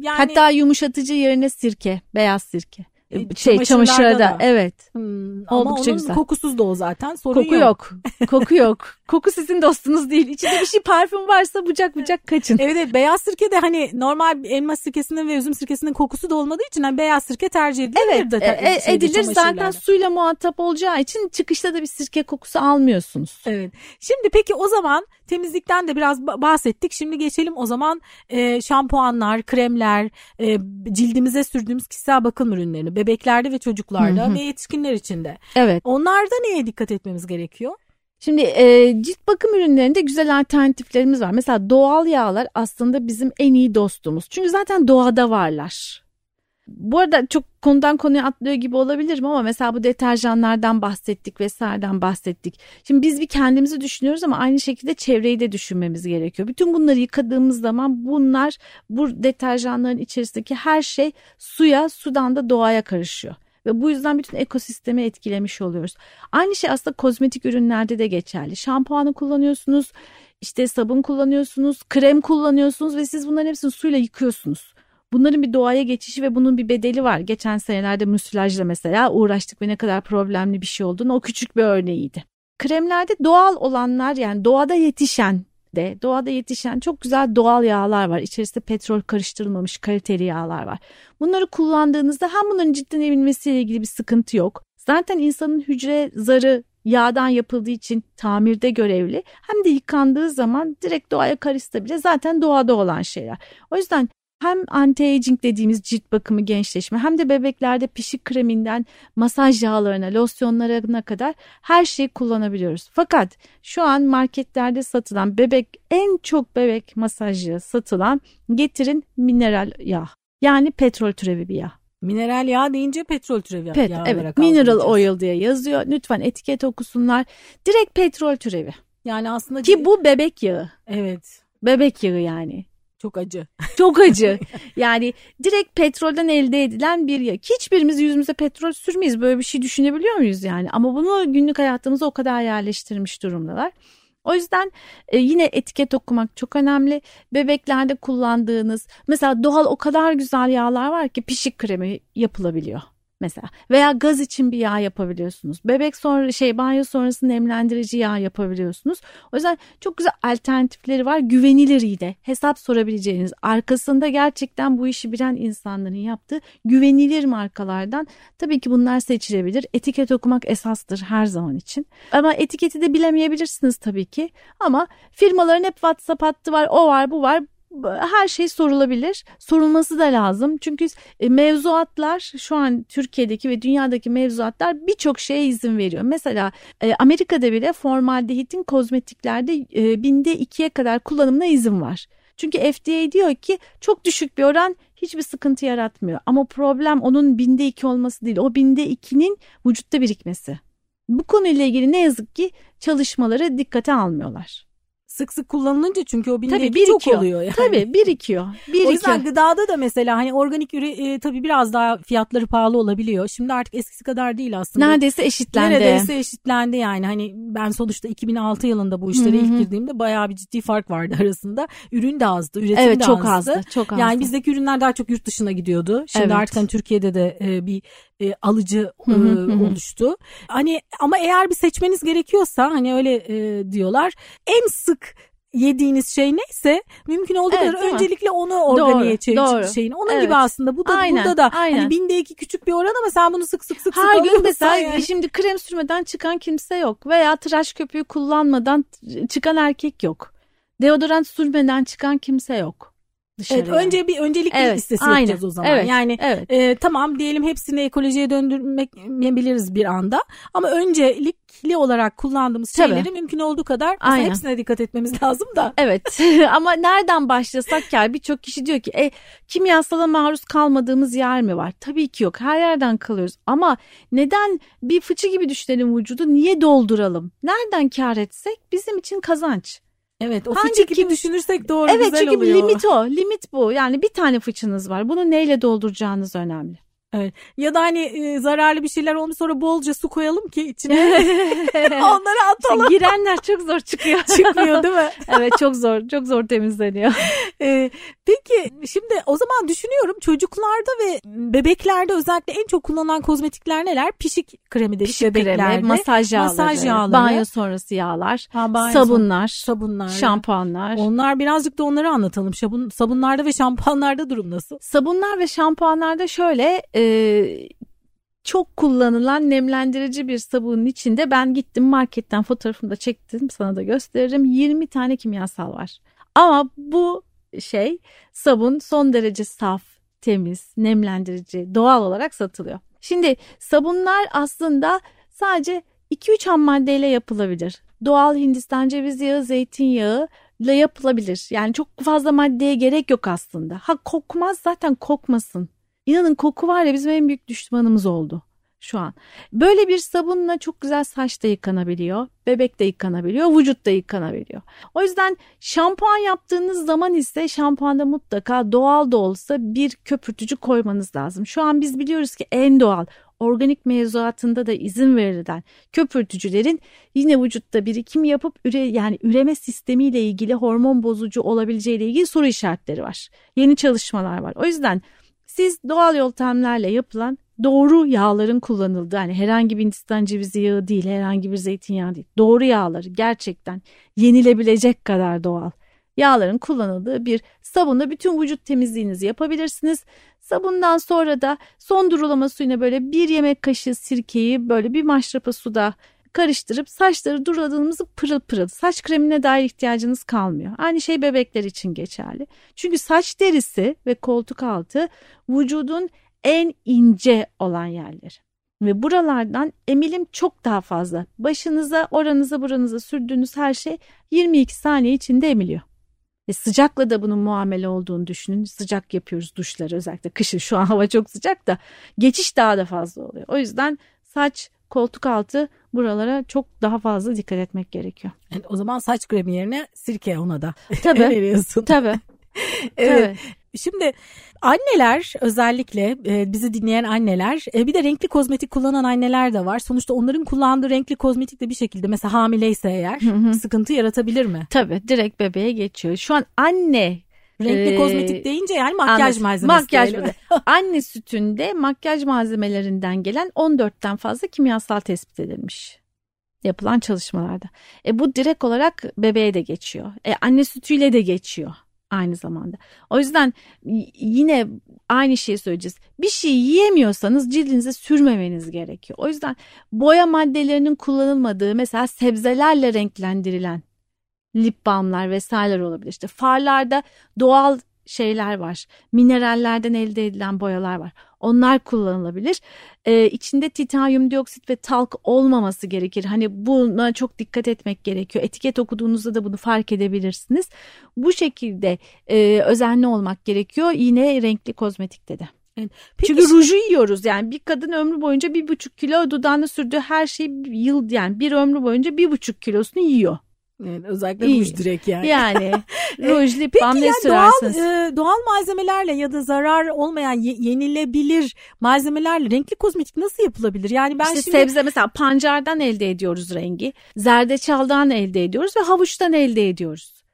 yani Hatta yumuşatıcı yerine sirke, beyaz sirke. E, şey çamaşırda da. evet. Hmm, Oldukça ama onun güzel. kokusuz da o zaten sorun Koku yok. yok. Koku yok. Koku sizin dostunuz değil. İçinde bir şey parfüm varsa bucak bucak kaçın. Evet, evet beyaz sirke de hani normal elma sirkesinin ve üzüm sirkesinin kokusu da olmadığı için hani beyaz sirke tercih edilir. Evet de, e, e edilir zaten suyla muhatap olacağı için çıkışta da bir sirke kokusu almıyorsunuz. Evet. Şimdi peki o zaman temizlikten de biraz bahsettik. Şimdi geçelim o zaman e, şampuanlar, kremler, e, cildimize sürdüğümüz kişisel bakım ürünlerini bebeklerde ve çocuklarda hı hı. ve yetişkinler için de. Evet. Onlarda neye dikkat etmemiz gerekiyor? Şimdi e, cilt bakım ürünlerinde güzel alternatiflerimiz var. Mesela doğal yağlar aslında bizim en iyi dostumuz. Çünkü zaten doğada varlar. Bu arada çok konudan konuya atlıyor gibi olabilirim ama mesela bu deterjanlardan bahsettik vesaireden bahsettik. Şimdi biz bir kendimizi düşünüyoruz ama aynı şekilde çevreyi de düşünmemiz gerekiyor. Bütün bunları yıkadığımız zaman bunlar bu deterjanların içerisindeki her şey suya, sudan da doğaya karışıyor ve bu yüzden bütün ekosistemi etkilemiş oluyoruz. Aynı şey aslında kozmetik ürünlerde de geçerli. Şampuanı kullanıyorsunuz, işte sabun kullanıyorsunuz, krem kullanıyorsunuz ve siz bunların hepsini suyla yıkıyorsunuz. Bunların bir doğaya geçişi ve bunun bir bedeli var. Geçen senelerde müsilajla mesela uğraştık ve ne kadar problemli bir şey olduğunu o küçük bir örneğiydi. Kremlerde doğal olanlar yani doğada yetişen de doğada yetişen çok güzel doğal yağlar var. İçerisinde petrol karıştırılmamış kaliteli yağlar var. Bunları kullandığınızda hem bunların cidden emilmesiyle ilgili bir sıkıntı yok. Zaten insanın hücre zarı yağdan yapıldığı için tamirde görevli hem de yıkandığı zaman direkt doğaya karışsa bile zaten doğada olan şeyler. O yüzden hem anti-aging dediğimiz cilt bakımı gençleşme hem de bebeklerde pişik kreminden masaj yağlarına, losyonlarına kadar her şeyi kullanabiliyoruz. Fakat şu an marketlerde satılan bebek en çok bebek masajı satılan getirin mineral yağ. Yani petrol türevi bir yağ. Mineral yağ deyince petrol türevi Pet, yağ evet, olarak Mineral oil diye yazıyor. Lütfen etiket okusunlar. Direkt petrol türevi. Yani aslında ki bu bebek yağı. Evet. Bebek yağı yani. Çok acı. [laughs] Çok acı. yani direkt petrolden elde edilen bir yağ. Hiçbirimiz yüzümüze petrol sürmeyiz. Böyle bir şey düşünebiliyor muyuz yani? Ama bunu günlük hayatımıza o kadar yerleştirmiş durumdalar. O yüzden e, yine etiket okumak çok önemli. Bebeklerde kullandığınız mesela doğal o kadar güzel yağlar var ki pişik kremi yapılabiliyor mesela veya gaz için bir yağ yapabiliyorsunuz. Bebek sonra şey banyo sonrası nemlendirici yağ yapabiliyorsunuz. O yüzden çok güzel alternatifleri var. Güvenilir iyi de hesap sorabileceğiniz arkasında gerçekten bu işi bilen insanların yaptığı güvenilir markalardan tabii ki bunlar seçilebilir. Etiket okumak esastır her zaman için. Ama etiketi de bilemeyebilirsiniz tabii ki. Ama firmaların hep WhatsApp hattı var, o var, bu var her şey sorulabilir. Sorulması da lazım. Çünkü e, mevzuatlar şu an Türkiye'deki ve dünyadaki mevzuatlar birçok şeye izin veriyor. Mesela e, Amerika'da bile formaldehitin kozmetiklerde e, binde ikiye kadar kullanımına izin var. Çünkü FDA diyor ki çok düşük bir oran hiçbir sıkıntı yaratmıyor. Ama problem onun binde iki olması değil. O binde ikinin vücutta birikmesi. Bu konuyla ilgili ne yazık ki çalışmaları dikkate almıyorlar sık sık kullanılınca çünkü o binde tabii, çok oluyor yani. Tabii birikiyor. birikiyor. O yüzden gıdada da mesela hani organik üre e, tabii biraz daha fiyatları pahalı olabiliyor. Şimdi artık eskisi kadar değil aslında. Neredeyse eşitlendi. Neredeyse eşitlendi yani. Hani ben sonuçta 2006 yılında bu işlere Hı-hı. ilk girdiğimde bayağı bir ciddi fark vardı arasında. Ürün de azdı, üretim evet, de çok azdı. azdı. Çok azdı. Yani bizdeki ürünler daha çok yurt dışına gidiyordu. Şimdi evet. artık hani Türkiye'de de e, bir e, alıcı e, oluştu. Hani ama eğer bir seçmeniz gerekiyorsa hani öyle e, diyorlar. En sık yediğiniz şey neyse mümkün olduğu evet, kadar öncelikle onu organiye çevir şeyin. Onun evet. gibi aslında bu da aynen, burada da hani aynen. hani binde iki küçük bir oran ama sen bunu sık sık sık Her sık gün mesela yani. şimdi krem sürmeden çıkan kimse yok veya tıraş köpüğü kullanmadan çıkan erkek yok. Deodorant sürmeden çıkan kimse yok. Dışarı. Evet, önce bir öncelik Evet, listesi aynen. yapacağız o zaman. Evet, Yani evet. e, tamam diyelim hepsini ekolojiye döndürmeyebiliriz bir anda. Ama öncelikli olarak kullandığımız Tabii. şeyleri mümkün olduğu kadar Aynen. hepsine dikkat etmemiz lazım da. Evet [laughs] ama nereden başlasak ya birçok kişi diyor ki e, kimyasala maruz kalmadığımız yer mi var? Tabii ki yok her yerden kalıyoruz ama neden bir fıçı gibi düşünelim vücudu niye dolduralım? Nereden kar etsek bizim için kazanç. Evet o Hangi fıçı gibi kim- düşünürsek doğru evet güzel çünkü oluyor. bir limit o limit bu yani bir tane fıçınız var bunu neyle dolduracağınız önemli. Ya da hani e, zararlı bir şeyler olmuş sonra bolca su koyalım ki içine [laughs] onları atalım. Girenler çok zor çıkıyor. [laughs] Çıkmıyor değil mi? [laughs] evet çok zor çok zor temizleniyor. Ee, peki şimdi o zaman düşünüyorum çocuklarda ve bebeklerde özellikle en çok kullanılan kozmetikler neler? Pişik kremi dedik Pişik bebeklerde. kremi, masaj yağları, Masaj yağları. banyo sonrası yağlar, Ha, banyo sabunlar, sabunlar. şampuanlar. Onlar birazcık da onları anlatalım. Sabun, sabunlarda ve şampuanlarda durum nasıl? Sabunlar ve şampuanlarda şöyle e, çok kullanılan nemlendirici bir sabunun içinde ben gittim marketten fotoğrafını da çektim sana da gösteririm 20 tane kimyasal var. Ama bu şey sabun son derece saf, temiz, nemlendirici, doğal olarak satılıyor. Şimdi sabunlar aslında sadece 2-3 ham maddeyle yapılabilir. Doğal Hindistan cevizi yağı, zeytinyağı ile yapılabilir. Yani çok fazla maddeye gerek yok aslında. Ha kokmaz zaten kokmasın. İnanın koku var ya bizim en büyük düşmanımız oldu şu an. Böyle bir sabunla çok güzel saç da yıkanabiliyor, bebek de yıkanabiliyor, vücut da yıkanabiliyor. O yüzden şampuan yaptığınız zaman ise şampuanda mutlaka doğal da olsa bir köpürtücü koymanız lazım. Şu an biz biliyoruz ki en doğal organik mevzuatında da izin verilen köpürtücülerin yine vücutta birikim yapıp üre, yani üreme sistemiyle ilgili hormon bozucu olabileceğiyle ilgili soru işaretleri var. Yeni çalışmalar var. O yüzden siz doğal yöntemlerle yapılan doğru yağların kullanıldığı hani herhangi bir Hindistan cevizi yağı değil herhangi bir zeytinyağı değil doğru yağları gerçekten yenilebilecek kadar doğal yağların kullanıldığı bir sabunla bütün vücut temizliğinizi yapabilirsiniz. Sabundan sonra da son durulama suyuna böyle bir yemek kaşığı sirkeyi böyle bir maşrapa suda karıştırıp saçları duruladığımızı pırıl pırıl saç kremine dair ihtiyacınız kalmıyor. Aynı şey bebekler için geçerli. Çünkü saç derisi ve koltuk altı vücudun en ince olan yerleri. Ve buralardan emilim çok daha fazla. Başınıza, oranıza, buranıza sürdüğünüz her şey 22 saniye içinde emiliyor. Ve sıcakla da bunun muamele olduğunu düşünün. Sıcak yapıyoruz duşları özellikle kışın şu an hava çok sıcak da geçiş daha da fazla oluyor. O yüzden saç, koltuk altı buralara çok daha fazla dikkat etmek gerekiyor. Yani o zaman saç kremi yerine sirke ona da [laughs] Tabii. veriyorsun. Tabii. [laughs] Evet. Tabii. Şimdi anneler özellikle e, bizi dinleyen anneler e, bir de renkli kozmetik kullanan anneler de var. Sonuçta onların kullandığı renkli kozmetik de bir şekilde mesela hamileyse eğer Hı hı. sıkıntı yaratabilir mi? Tabii direkt bebeğe geçiyor. Şu an anne Renkli Ee, kozmetik deyince yani makyaj Anladım. malzemesi. Makyaj. [laughs] Anne sütünde makyaj malzemelerinden gelen 14'ten fazla kimyasal tespit edilmiş. Yapılan çalışmalarda. E bu direkt olarak bebeğe de geçiyor. E anne sütüyle de geçiyor aynı zamanda. O yüzden yine aynı şeyi söyleyeceğiz. Bir şey yiyemiyorsanız cildinize sürmemeniz gerekiyor. O yüzden boya maddelerinin kullanılmadığı mesela sebzelerle renklendirilen lip balmlar vesaireler olabilir. İşte farlarda doğal şeyler var. Minerallerden elde edilen boyalar var. Onlar kullanılabilir. Ee, içinde titanyum dioksit ve talk olmaması gerekir. Hani buna çok dikkat etmek gerekiyor. Etiket okuduğunuzda da bunu fark edebilirsiniz. Bu şekilde e, özenli olmak gerekiyor. Yine renkli kozmetikte de. Peki Çünkü ruju yiyoruz yani bir kadın ömrü boyunca bir buçuk kilo dudağına sürdüğü her şeyi yıl yani bir ömrü boyunca bir buçuk kilosunu yiyor. Evet, özellikle İyi. ruj direkt yani. Yani [laughs] ruj, lip balm ne yani doğal, sürersiniz? e, doğal malzemelerle ya da zarar olmayan ye- yenilebilir malzemelerle renkli kozmetik nasıl yapılabilir? Yani ben işte şimdi sebze mesela pancardan elde ediyoruz rengi. Zerdeçaldan elde ediyoruz ve havuçtan elde ediyoruz.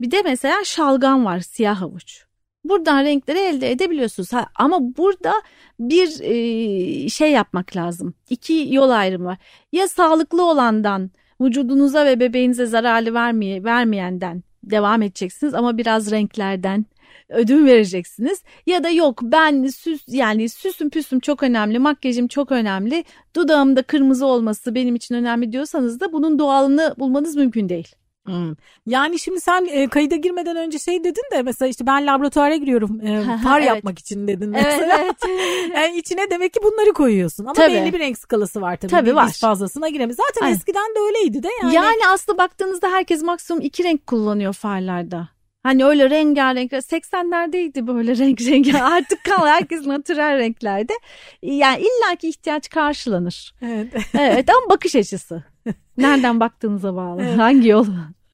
Bir de mesela şalgam var siyah havuç. Buradan renkleri elde edebiliyorsunuz. Ha, ama burada bir e, şey yapmak lazım. İki yol ayrımı var. Ya sağlıklı olandan vücudunuza ve bebeğinize zararlı vermeye, vermeyenden devam edeceksiniz ama biraz renklerden ödün vereceksiniz. Ya da yok ben süs yani süsüm püsüm çok önemli, makyajım çok önemli, dudağımda kırmızı olması benim için önemli diyorsanız da bunun doğalını bulmanız mümkün değil. Hmm. Yani şimdi sen e, kayıda girmeden önce şey dedin de mesela işte ben laboratuvara giriyorum e, far Evet. yapmak için dedin mesela. Evet, evet. [laughs] Yani içine demek ki bunları koyuyorsun ama Tabii. belli bir renk skalası var tabii. Tabii var. Biz fazlasına giremeyiz. Zaten Aynen. eskiden de öyleydi de yani. Yani, aslında baktığınızda herkes maksimum iki renk kullanıyor farlarda. Hani öyle rengarenk 80'lerdeydi böyle [laughs] renk renk artık kal herkes natürel renklerde. Yani illaki ihtiyaç karşılanır. Evet. Evet ama bakış açısı. [laughs] Nereden baktığınıza bağlı. Evet. Hangi yol?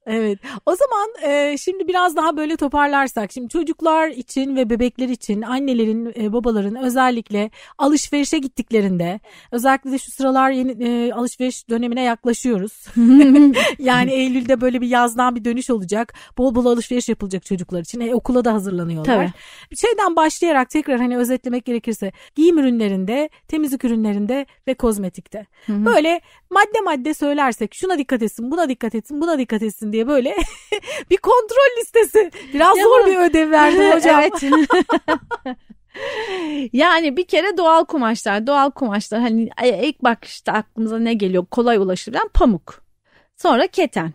Evet. O zaman e, şimdi biraz daha böyle toparlarsak şimdi çocuklar için ve bebekler için annelerin, e, babaların özellikle alışverişe gittiklerinde özellikle de şu sıralar yeni e, alışveriş dönemine yaklaşıyoruz. [laughs] yani Eylül'de böyle bir yazdan bir dönüş olacak. Bol bol alışveriş yapılacak çocuklar için. E, okula da hazırlanıyorlar. Tabii. Bir şeyden başlayarak tekrar hani özetlemek gerekirse giyim ürünlerinde, temizlik ürünlerinde ve kozmetikte. Böyle madde madde söylersek şuna dikkat etsin, buna dikkat etsin, buna dikkat etsin diye böyle [laughs] bir kontrol listesi. Biraz Ya zor bir ödev verdim [laughs] hocam. evet. [laughs] yani bir kere doğal kumaşlar, doğal kumaşlar hani ilk bakışta aklımıza ne geliyor? Kolay ulaşılabilen pamuk. Sonra keten.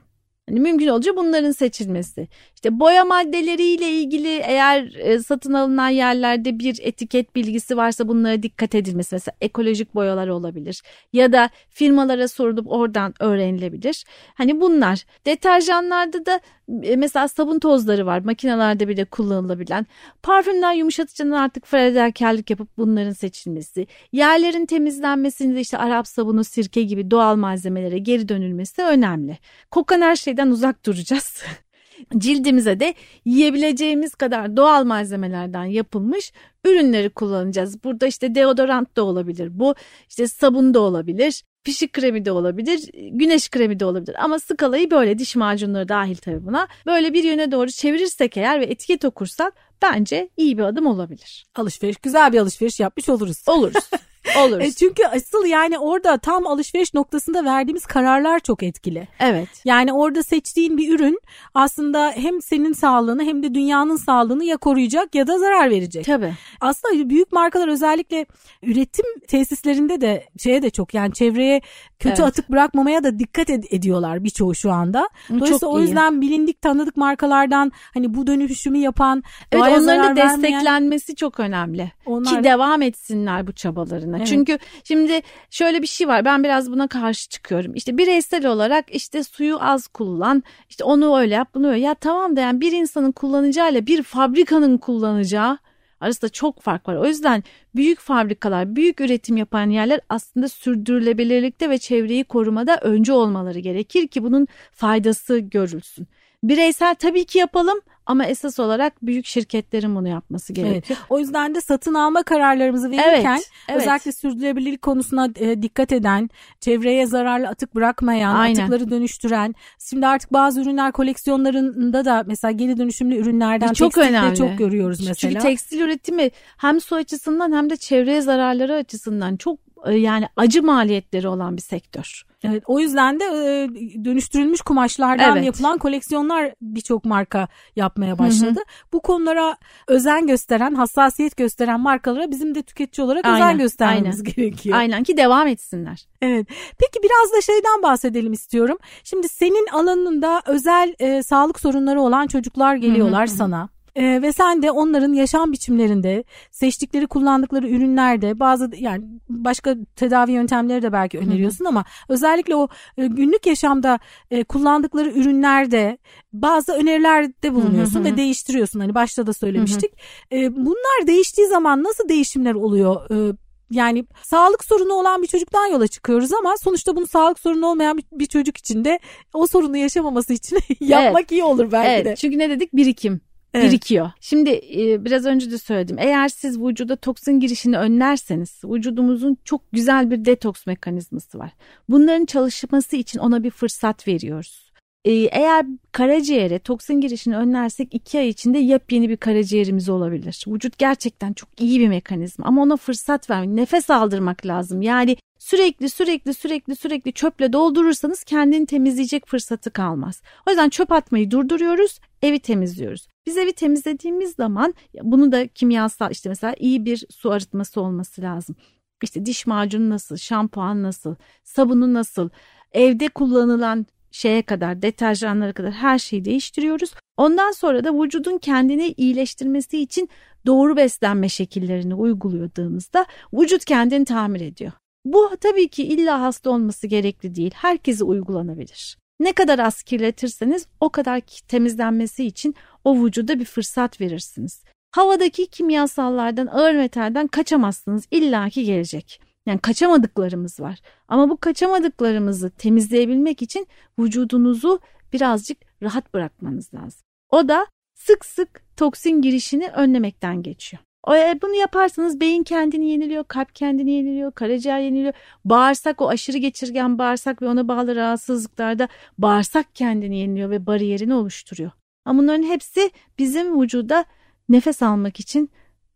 Hani mümkün olunca bunların seçilmesi. İşte boya maddeleriyle ilgili eğer e, satın alınan yerlerde bir etiket bilgisi varsa bunlara dikkat edilmesi. Mesela ekolojik boyalar olabilir ya da firmalara sorulup oradan öğrenilebilir. Hani bunlar. Deterjanlarda da e, mesela sabun tozları var. Makinelerde bile kullanılabilen. Parfümler yumuşatıcının artık fedakarlık yapıp bunların seçilmesi. Yerlerin temizlenmesinde işte Arap sabunu, sirke gibi doğal malzemelere geri dönülmesi önemli. Kokan her şeyden uzak duracağız. [laughs] Cildimize de yiyebileceğimiz kadar doğal malzemelerden yapılmış ürünleri kullanacağız. Burada işte deodorant da olabilir. Bu işte sabun da olabilir. Pişik kremi de olabilir, güneş kremi de olabilir ama skalayı böyle diş macunları dahil tabii buna. Böyle bir yöne doğru çevirirsek eğer ve etiket okursak bence iyi bir adım olabilir. Alışveriş, güzel bir alışveriş yapmış oluruz. Oluruz. [laughs] Oluruz. E, çünkü asıl yani orada tam alışveriş noktasında verdiğimiz kararlar çok etkili. evet. Yani orada seçtiğin bir ürün aslında hem senin sağlığını hem de dünyanın sağlığını ya koruyacak ya da zarar verecek. Tabii. Aslında büyük markalar özellikle üretim tesislerinde de şeye de çok yani çevreye kötü Evet. atık bırakmamaya da dikkat ed- ediyorlar birçoğu şu anda. Dolayısıyla çok o iyi. yüzden bilindik tanıdık markalardan hani bu dönüşümü yapan Evet onların da zarar vermeyen- desteklenmesi çok önemli. onlar Ki devam etsinler bu çabalarına. Evet. Çünkü şimdi şöyle bir şey var. Ben biraz buna karşı çıkıyorum. İşte bireysel olarak işte suyu az kullan. işte onu öyle yap, bunu öyle. Ya tamam da yani bir insanın kullanacağıyla bir fabrikanın kullanacağı arasında çok fark var. O yüzden büyük fabrikalar, büyük üretim yapan yerler aslında sürdürülebilirlikte ve çevreyi korumada önce olmaları gerekir ki bunun faydası görülsün. Bireysel tabii ki yapalım ama esas olarak büyük şirketlerin bunu yapması Evet. gerekiyor. O yüzden de satın alma kararlarımızı verirken Evet, evet. özellikle sürdürülebilirlik konusuna e, dikkat eden, çevreye zararlı atık bırakmayan, Aynen. atıkları dönüştüren. Şimdi artık bazı ürünler koleksiyonlarında da mesela geri dönüşümlü ürünlerden çok tekstilde önemli. çok görüyoruz mesela. Çünkü tekstil üretimi hem su açısından hem de çevreye zararları açısından çok e, yani acı maliyetleri olan bir sektör. Evet, o yüzden de e, dönüştürülmüş kumaşlardan Evet. yapılan koleksiyonlar birçok marka yapmaya başladı. Bu konulara özen gösteren, hassasiyet gösteren markalara bizim de tüketici olarak özen Aynen, göstermemiz gerekiyor. Aynen ki devam etsinler. Evet. Peki biraz da şeyden bahsedelim istiyorum. Şimdi senin alanında özel e, sağlık sorunları olan çocuklar geliyorlar sana. E, ve sen de onların yaşam biçimlerinde, seçtikleri, kullandıkları ürünlerde, bazı yani başka tedavi yöntemleri de belki öneriyorsun ama özellikle o e, günlük yaşamda e, kullandıkları ürünlerde bazı önerilerde bulunuyorsun ve değiştiriyorsun. Hani başta da söylemiştik. E, bunlar değiştiği zaman nasıl değişimler oluyor? E, yani sağlık sorunu olan bir çocuktan yola çıkıyoruz ama sonuçta bunu sağlık sorunu olmayan bir, bir çocuk için de o sorunu yaşamaması için [laughs] yapmak iyi olur belki evet de. çünkü ne dedik birikim. Evet. Birikiyor. Şimdi e, biraz önce de söyledim. Eğer siz vücuda toksin girişini önlerseniz vücudumuzun çok güzel bir detoks mekanizması var. Bunların çalışması için ona bir fırsat veriyoruz. E, eğer karaciğere toksin girişini önlersek iki ay içinde yepyeni bir karaciğerimiz olabilir. Vücut gerçekten çok iyi bir mekanizma ama ona fırsat vermek, nefes aldırmak lazım. Yani sürekli sürekli sürekli sürekli çöple doldurursanız kendini temizleyecek fırsatı kalmaz. O yüzden çöp atmayı durduruyoruz, evi temizliyoruz. Biz evi temizlediğimiz zaman bunu da kimyasal işte mesela iyi bir su arıtması olması lazım. İşte diş macunu nasıl, şampuan nasıl, sabunu nasıl, evde kullanılan şeye kadar, deterjanlara kadar her şeyi değiştiriyoruz. Ondan sonra da vücudun kendini iyileştirmesi için doğru beslenme şekillerini uyguladığımızda vücut kendini tamir ediyor. Bu tabii ki illa hasta olması gerekli değil. Herkese uygulanabilir. Ne kadar az kirletirseniz o kadar temizlenmesi için o vücuda bir fırsat verirsiniz. Havadaki kimyasallardan, ağır metalden kaçamazsınız. illaki gelecek. Yani kaçamadıklarımız var. Ama bu kaçamadıklarımızı temizleyebilmek için vücudunuzu birazcık rahat bırakmanız lazım. O da sık sık toksin girişini önlemekten geçiyor. E, bunu yaparsanız beyin kendini yeniliyor, kalp kendini yeniliyor, karaciğer yeniliyor. Bağırsak o aşırı geçirgen bağırsak ve ona bağlı rahatsızlıklarda bağırsak kendini yeniliyor ve bariyerini oluşturuyor. Ama bunların hepsi bizim vücuda nefes almak için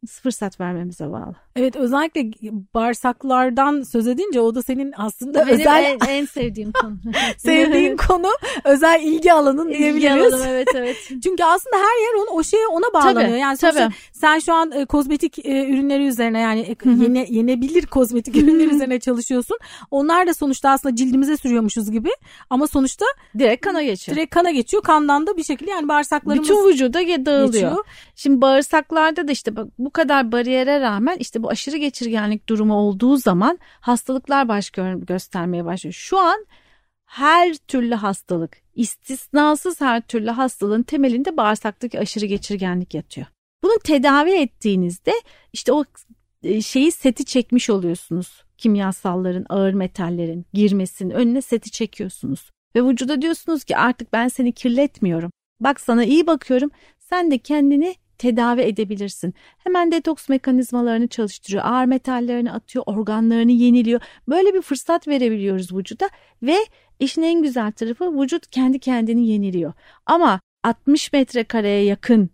fırsat vermemize bağlı. Evet özellikle bağırsaklardan söz edince o da senin aslında Benim özel en, en sevdiğim konu. [laughs] sevdiğin [laughs] konu özel ilgi alanın İlgi diyebiliriz. alanım, evet evet. [laughs] Çünkü aslında her yer onu, o şeye ona bağlanıyor. Tabii, yani tabii. sen şu an e, kozmetik e, ürünleri üzerine yani e, yene, yenebilir kozmetik ürünleri üzerine çalışıyorsun. Onlar da sonuçta aslında cildimize sürüyormuşuz gibi ama sonuçta Direkt kana geçiyor. direkt kana geçiyor. Kandan da bir şekilde yani bağırsaklarımız Bütün vücuda dağılıyor. geçiyor. Şimdi bağırsaklarda da işte bak bu kadar bariyere rağmen işte bu aşırı geçirgenlik durumu olduğu zaman hastalıklar baş gö- göstermeye başlıyor. Şu an her türlü hastalık, istisnasız her türlü hastalığın temelinde bağırsaktaki aşırı geçirgenlik yatıyor. Bunu tedavi ettiğinizde işte o e, şeyi seti çekmiş oluyorsunuz. Kimyasalların, ağır metallerin girmesinin önüne seti çekiyorsunuz. Ve vücuda diyorsunuz ki artık ben seni kirletmiyorum. Bak sana iyi bakıyorum. Sen de kendini tedavi edebilirsin. Hemen detoks mekanizmalarını çalıştırıyor. Ağır metallerini atıyor, organlarını yeniliyor. Böyle bir fırsat verebiliyoruz vücuda ve işin en güzel tarafı vücut kendi kendini yeniliyor. Ama 60 metrekareye yakın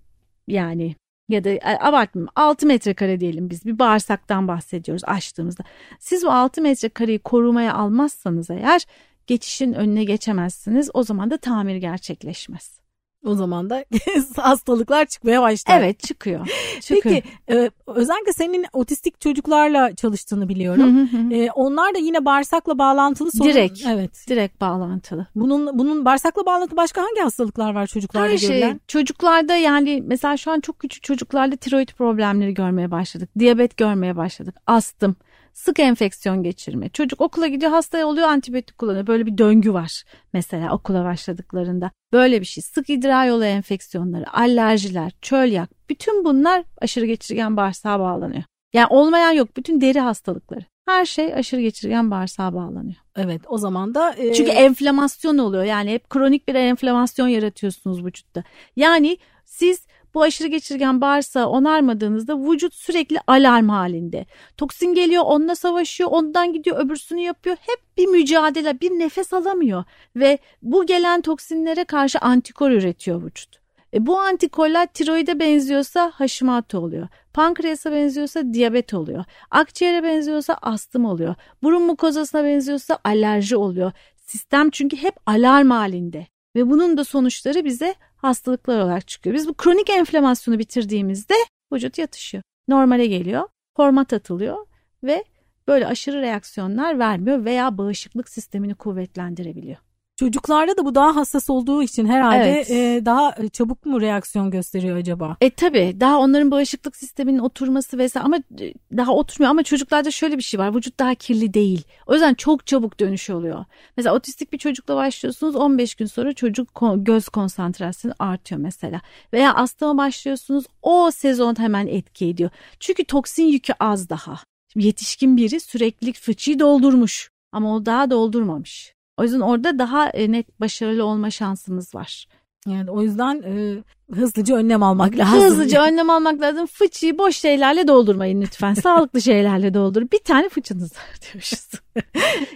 yani ya da e, abartmayayım 6 metrekare diyelim biz bir bağırsaktan bahsediyoruz açtığımızda. Siz o 6 metrekareyi korumaya almazsanız eğer geçişin önüne geçemezsiniz. O zaman da tamir gerçekleşmez. O zaman da [laughs] hastalıklar çıkmaya başlar. Evet çıkıyor. çıkıyor. Peki e, özellikle senin otistik çocuklarla çalıştığını biliyorum. Hı hı hı. E, onlar da yine bağırsakla bağlantılı sorun. Direkt. Evet. Direkt bağlantılı. Bunun bunun bağırsakla bağlantılı başka hangi hastalıklar var çocuklarda Her şey görülen? çocuklarda yani mesela şu an çok küçük çocuklarda tiroid problemleri görmeye başladık. Diyabet görmeye başladık. Astım, sık enfeksiyon geçirme. Çocuk okula gidiyor hasta oluyor antibiyotik kullanıyor. Böyle bir döngü var mesela okula başladıklarında. Böyle bir şey. Sık idrar yolu enfeksiyonları, alerjiler, çölyak bütün bunlar aşırı geçirgen bağırsağa bağlanıyor. Yani olmayan yok bütün deri hastalıkları. Her şey aşırı geçirgen bağırsağa bağlanıyor. Evet o zaman da e, Çünkü enflamasyon oluyor. Yani hep kronik bir enflamasyon yaratıyorsunuz vücutta. Yani siz bu aşırı geçirgen bağırsağı onarmadığınızda vücut sürekli alarm halinde. Toksin geliyor onunla savaşıyor ondan gidiyor öbürsünü yapıyor. Hep bir mücadele bir nefes alamıyor. Ve bu gelen toksinlere karşı antikor üretiyor vücut. E bu antikorlar tiroide benziyorsa Hashimoto oluyor. Pankreasa benziyorsa diyabet oluyor. Akciğere benziyorsa astım oluyor. Burun mukozasına benziyorsa alerji oluyor. Sistem çünkü hep alarm halinde. Ve bunun da sonuçları bize hastalıklar olarak çıkıyor. Biz bu kronik enflamasyonu bitirdiğimizde vücut yatışıyor. Normale geliyor, format atılıyor ve böyle aşırı reaksiyonlar vermiyor veya bağışıklık sistemini kuvvetlendirebiliyor. Çocuklarda da bu daha hassas olduğu için herhalde Evet. e, daha çabuk mu reaksiyon gösteriyor acaba? E tabi daha onların bağışıklık sisteminin oturması vesaire ama e, daha oturmuyor ama çocuklarda şöyle bir şey var vücut daha kirli değil. O yüzden çok çabuk dönüş oluyor. Mesela otistik bir çocukla başlıyorsunuz 15 gün sonra çocuk göz konsantrasyonu artıyor mesela. Veya astama başlıyorsunuz o sezon hemen etki ediyor. Çünkü toksin yükü az daha. Şimdi yetişkin biri sürekli fıçıyı doldurmuş ama o daha doldurmamış. O yüzden orada daha e, net başarılı olma şansımız var. Yani o yüzden e, hızlıca önlem almak lazım. Hızlıca önlem almak lazım. Fıçıyı boş şeylerle doldurmayın lütfen. [laughs] Sağlıklı şeylerle doldurun. Bir tane fıçınız var [laughs] diyoruz.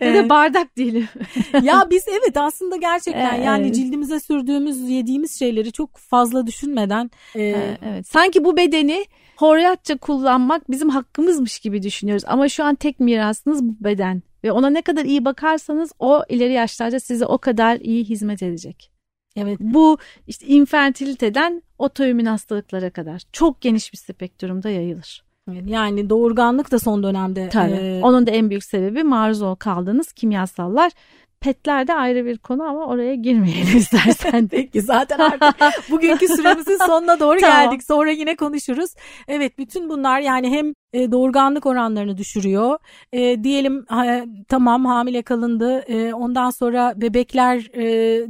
ya da bardak diyelim. [laughs] ya biz evet aslında gerçekten Evet. yani cildimize sürdüğümüz yediğimiz şeyleri çok fazla düşünmeden e, evet. Sanki bu bedeni horyatça kullanmak bizim hakkımızmış gibi düşünüyoruz. Ama şu an tek mirasınız bu beden. Ve ona ne kadar iyi bakarsanız o ileri yaşlarda size o kadar iyi hizmet edecek. evet Bu işte infertiliteden otoimmün hastalıklara kadar çok geniş bir spektrumda yayılır. yani doğurganlık da son dönemde Tabii. e, Onun da en büyük sebebi maruz kaldığınız kimyasallar Petler de ayrı bir konu ama oraya girmeyelim [laughs] istersen. Peki zaten artık bugünkü süremizin sonuna doğru Tamam. geldik. Sonra yine konuşuruz. Evet bütün bunlar yani hem e, doğurganlık oranlarını düşürüyor. E, diyelim ha, tamam hamile kalındı. E, ondan sonra bebekler e,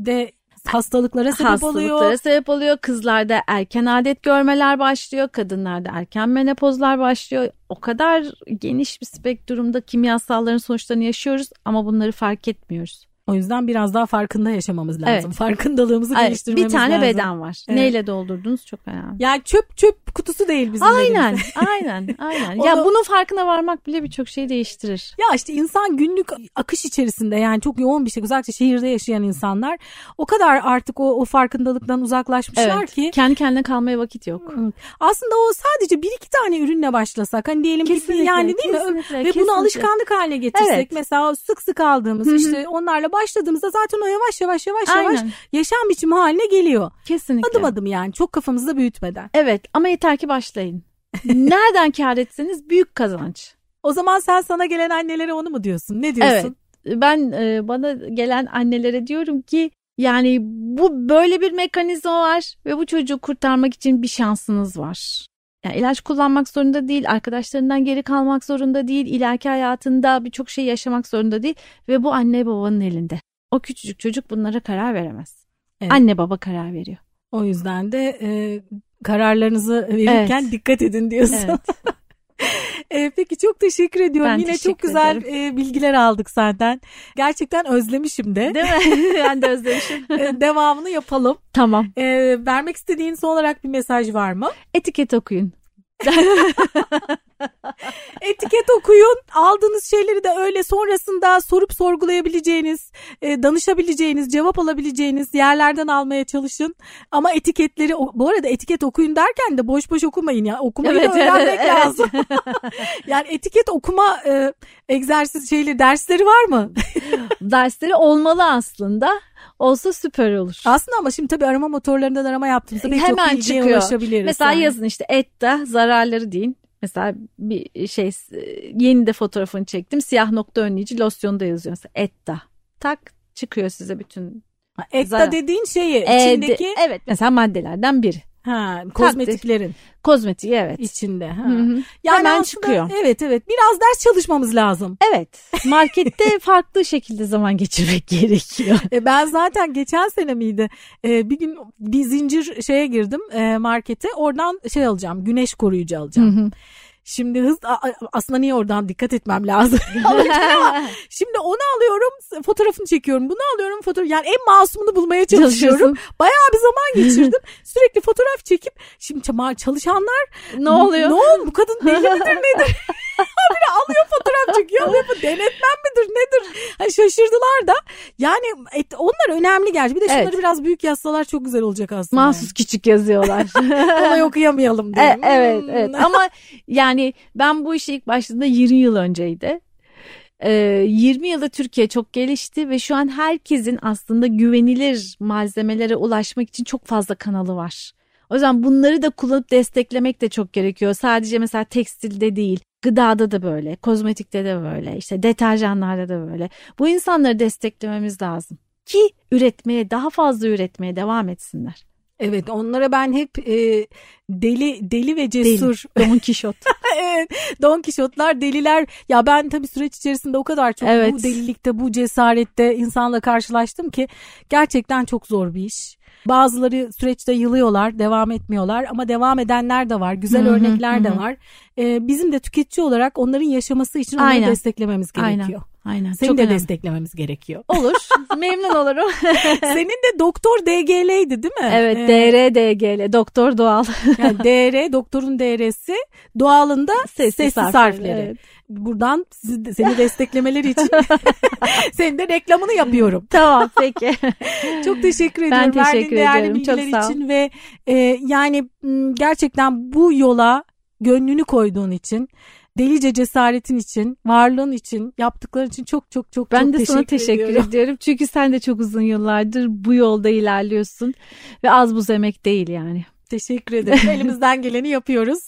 de hastalıklara sebep oluyor. Hastalıklara sebep oluyor. Kızlarda erken adet görmeler başlıyor. Kadınlarda erken menopozlar başlıyor. O kadar geniş bir spektrumda kimyasalların sonuçlarını yaşıyoruz ama bunları fark etmiyoruz. O yüzden biraz daha farkında yaşamamız lazım. Evet. Farkındalığımızı Ay, geliştirmemiz bir tane lazım. beden var. Evet. Neyle doldurdunuz çok önemli. Yani çöp çöp kutusu değil bizim Aynen, [laughs] aynen, aynen. Ya bunun farkına varmak bile birçok şeyi değiştirir. Ya işte insan günlük akış içerisinde yani çok yoğun bir şey özellikle şehirde yaşayan insanlar o kadar artık o, o farkındalıktan uzaklaşmışlar Evet. ki Kendi kendine kalmaya vakit yok. aslında o sadece bir iki tane ürünle başlasak hani diyelim ki Kesinlikle, yani değil mi kesinlikle, ve kesinlikle. bunu alışkanlık haline getirsek Evet. mesela sık sık aldığımız Hı hı. işte onlarla başladığımızda zaten o yavaş yavaş yavaş yavaş Aynen. yaşam biçimi haline geliyor. Kesinlikle. Adım adım yani çok kafamızda büyütmeden. Evet ama yeter ki başlayın. [laughs] Nereden kar etseniz büyük kazanç. O zaman sen sana gelen annelere onu mu diyorsun? Ne diyorsun? Evet. Ben e, bana gelen annelere diyorum ki yani bu böyle bir mekanizma var ve bu çocuğu kurtarmak için bir şansınız var. Yani ilaç kullanmak zorunda değil, arkadaşlarından geri kalmak zorunda değil, ileriki hayatında birçok şey yaşamak zorunda değil ve bu anne babanın elinde. O küçücük çocuk bunlara karar veremez. Evet. Anne baba karar veriyor. O yüzden de e, kararlarınızı verirken Evet. dikkat edin diyorsun. Evet. [laughs] E, peki çok teşekkür ediyorum. Ben Yine çok teşekkür güzel e, bilgiler aldık senden. Gerçekten özlemişim de. Değil mi? [laughs] ben de özlemişim. [laughs] E, Devamını yapalım. tamam. E, vermek istediğin son olarak bir mesaj var mı? Etiket okuyun. [laughs] Etiket okuyun. Aldığınız şeyleri de öyle sonrasında sorup sorgulayabileceğiniz, e, danışabileceğiniz, cevap alabileceğiniz yerlerden almaya çalışın. Ama etiketleri bu arada etiket okuyun derken de boş boş okumayın ya. Okumayı da öğrenmek lazım. [laughs] yani etiket okuma e, egzersiz şeyleri dersleri var mı? Dersleri olmalı aslında. Olsa süper olur. Aslında ama şimdi tabii arama motorlarından arama yaptığımızda birçok Hemen bilgiye çıkıyor. ulaşabiliriz. Mesela yani. yazın işte ette zararları deyin. Mesela bir şey yeni de fotoğrafını çektim. Siyah nokta önleyici losyonda yazıyor. Mesela etta. Tak çıkıyor size bütün. Ha, Etta zarar. dediğin şeyi Elde- içindeki evet mesela maddelerden biri. Ha, kozmetiklerin Kozmetiği evet. içinde. Ha. Hı hı. Yani Hemen aslında- çıkıyor. Evet evet biraz ders çalışmamız lazım. Evet. [laughs] Markette farklı şekilde zaman geçirmek gerekiyor. E, ben zaten geçen sene miydi E, bir gün bir zincir şeye girdim e, markete oradan şey alacağım güneş koruyucu alacağım. Şimdi hız aslında niye oradan dikkat etmem lazım. [laughs] Şimdi onu alıyorum fotoğrafını çekiyorum bunu alıyorum fotoğraf yani en masumunu bulmaya çalışıyorum. Bayağı bir zaman [laughs] geçirdim sürekli fotoğraf çekip şimdi çalışanlar ne oluyor? Ne oldu bu kadın deli midir nedir? [laughs] Habire alıyor fotoğraf çekiyor alıyor bu denetmen midir nedir? Hani şaşırdılar da yani et, onlar önemli gerçi bir de şunları Evet. biraz büyük yazsalar çok güzel olacak aslında. Mahsus küçük yazıyorlar. [laughs] Olay okuyamayalım E, diye. evet Hmm. evet ama yani ben bu işe ilk başladığımda 20 yıl önceydi. Ee, 20 yılda Türkiye çok gelişti ve şu an herkesin aslında güvenilir malzemelere ulaşmak için çok fazla kanalı var. O yüzden bunları da kullanıp desteklemek de çok gerekiyor. Sadece mesela tekstilde değil, gıdada da böyle, kozmetikte de böyle, işte deterjanlarda da böyle. Bu insanları desteklememiz lazım ki üretmeye, daha fazla üretmeye devam etsinler. Evet onlara ben hep e, deli deli ve cesur Don Kişot. [laughs] evet, Don Kişotlar deliler. Ya ben tabii süreç içerisinde o kadar çok Evet. bu delilikte, bu cesarette insanla karşılaştım ki gerçekten çok zor bir iş. Bazıları süreçte yılıyorlar, devam etmiyorlar ama devam edenler de var, güzel örnekler de var. Ee, bizim de tüketici olarak onların yaşaması için onları Aynen. desteklememiz Aynen. gerekiyor. Aynen. Seni Çok de önemli. desteklememiz gerekiyor. [laughs] Olur. Memnun olurum. [laughs] Senin de doktor DGL'ydi değil mi? evet Ee, DR DGL Doktor Doğal. [laughs] yani DR, doktorun DR'si, doğalında sessiz, harfleri. evet. Buradan sizi, de- seni desteklemeleri için senin de reklamını yapıyorum. Tamam peki. Çok teşekkür Ben ediyorum. teşekkür Verdiğin değerli ediyorum. Çok bilgiler sağ ol. için ve e, yani gerçekten bu yola gönlünü koyduğun için, delice cesaretin için, varlığın için, yaptıkların için çok çok çok Ben çok de sana teşekkür ediyorum. ediyorum. Çünkü sen de çok uzun yıllardır bu yolda ilerliyorsun ve az buz emek değil yani. Teşekkür ederim. [laughs] Elimizden geleni yapıyoruz.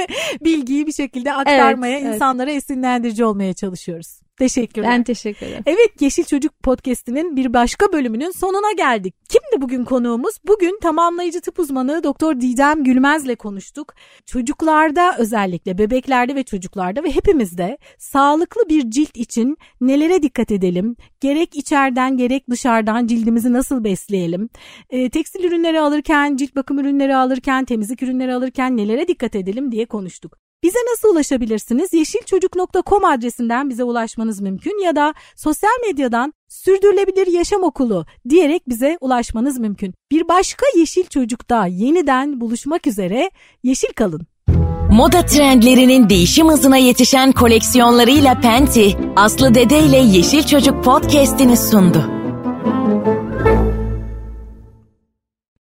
[laughs] Bilgiyi bir şekilde aktarmaya, Evet, evet. insanlara esinlendirici olmaya çalışıyoruz. Teşekkürler. Ben teşekkür ederim. Evet Yeşil Çocuk Podcast'inin bir başka bölümünün sonuna geldik. Kimdi bugün konuğumuz? Bugün tamamlayıcı tıp uzmanı Doktor Didem Gülmez'le konuştuk. Çocuklarda özellikle bebeklerde ve çocuklarda ve hepimizde sağlıklı bir cilt için nelere dikkat edelim? Gerek içeriden gerek dışarıdan cildimizi nasıl besleyelim? E, tekstil ürünleri alırken, cilt bakım ürünleri alırken, temizlik ürünleri alırken nelere dikkat edelim diye konuştuk. Bize nasıl ulaşabilirsiniz? Yeşilçocuk.com adresinden bize ulaşmanız mümkün ya da sosyal medyadan Sürdürülebilir Yaşam Okulu diyerek bize ulaşmanız mümkün. Bir başka Yeşil Çocuk'ta yeniden buluşmak üzere. Yeşil kalın. Moda trendlerinin değişim hızına yetişen koleksiyonlarıyla Penti, Aslı Dede ile Yeşil Çocuk podcast'ini sundu.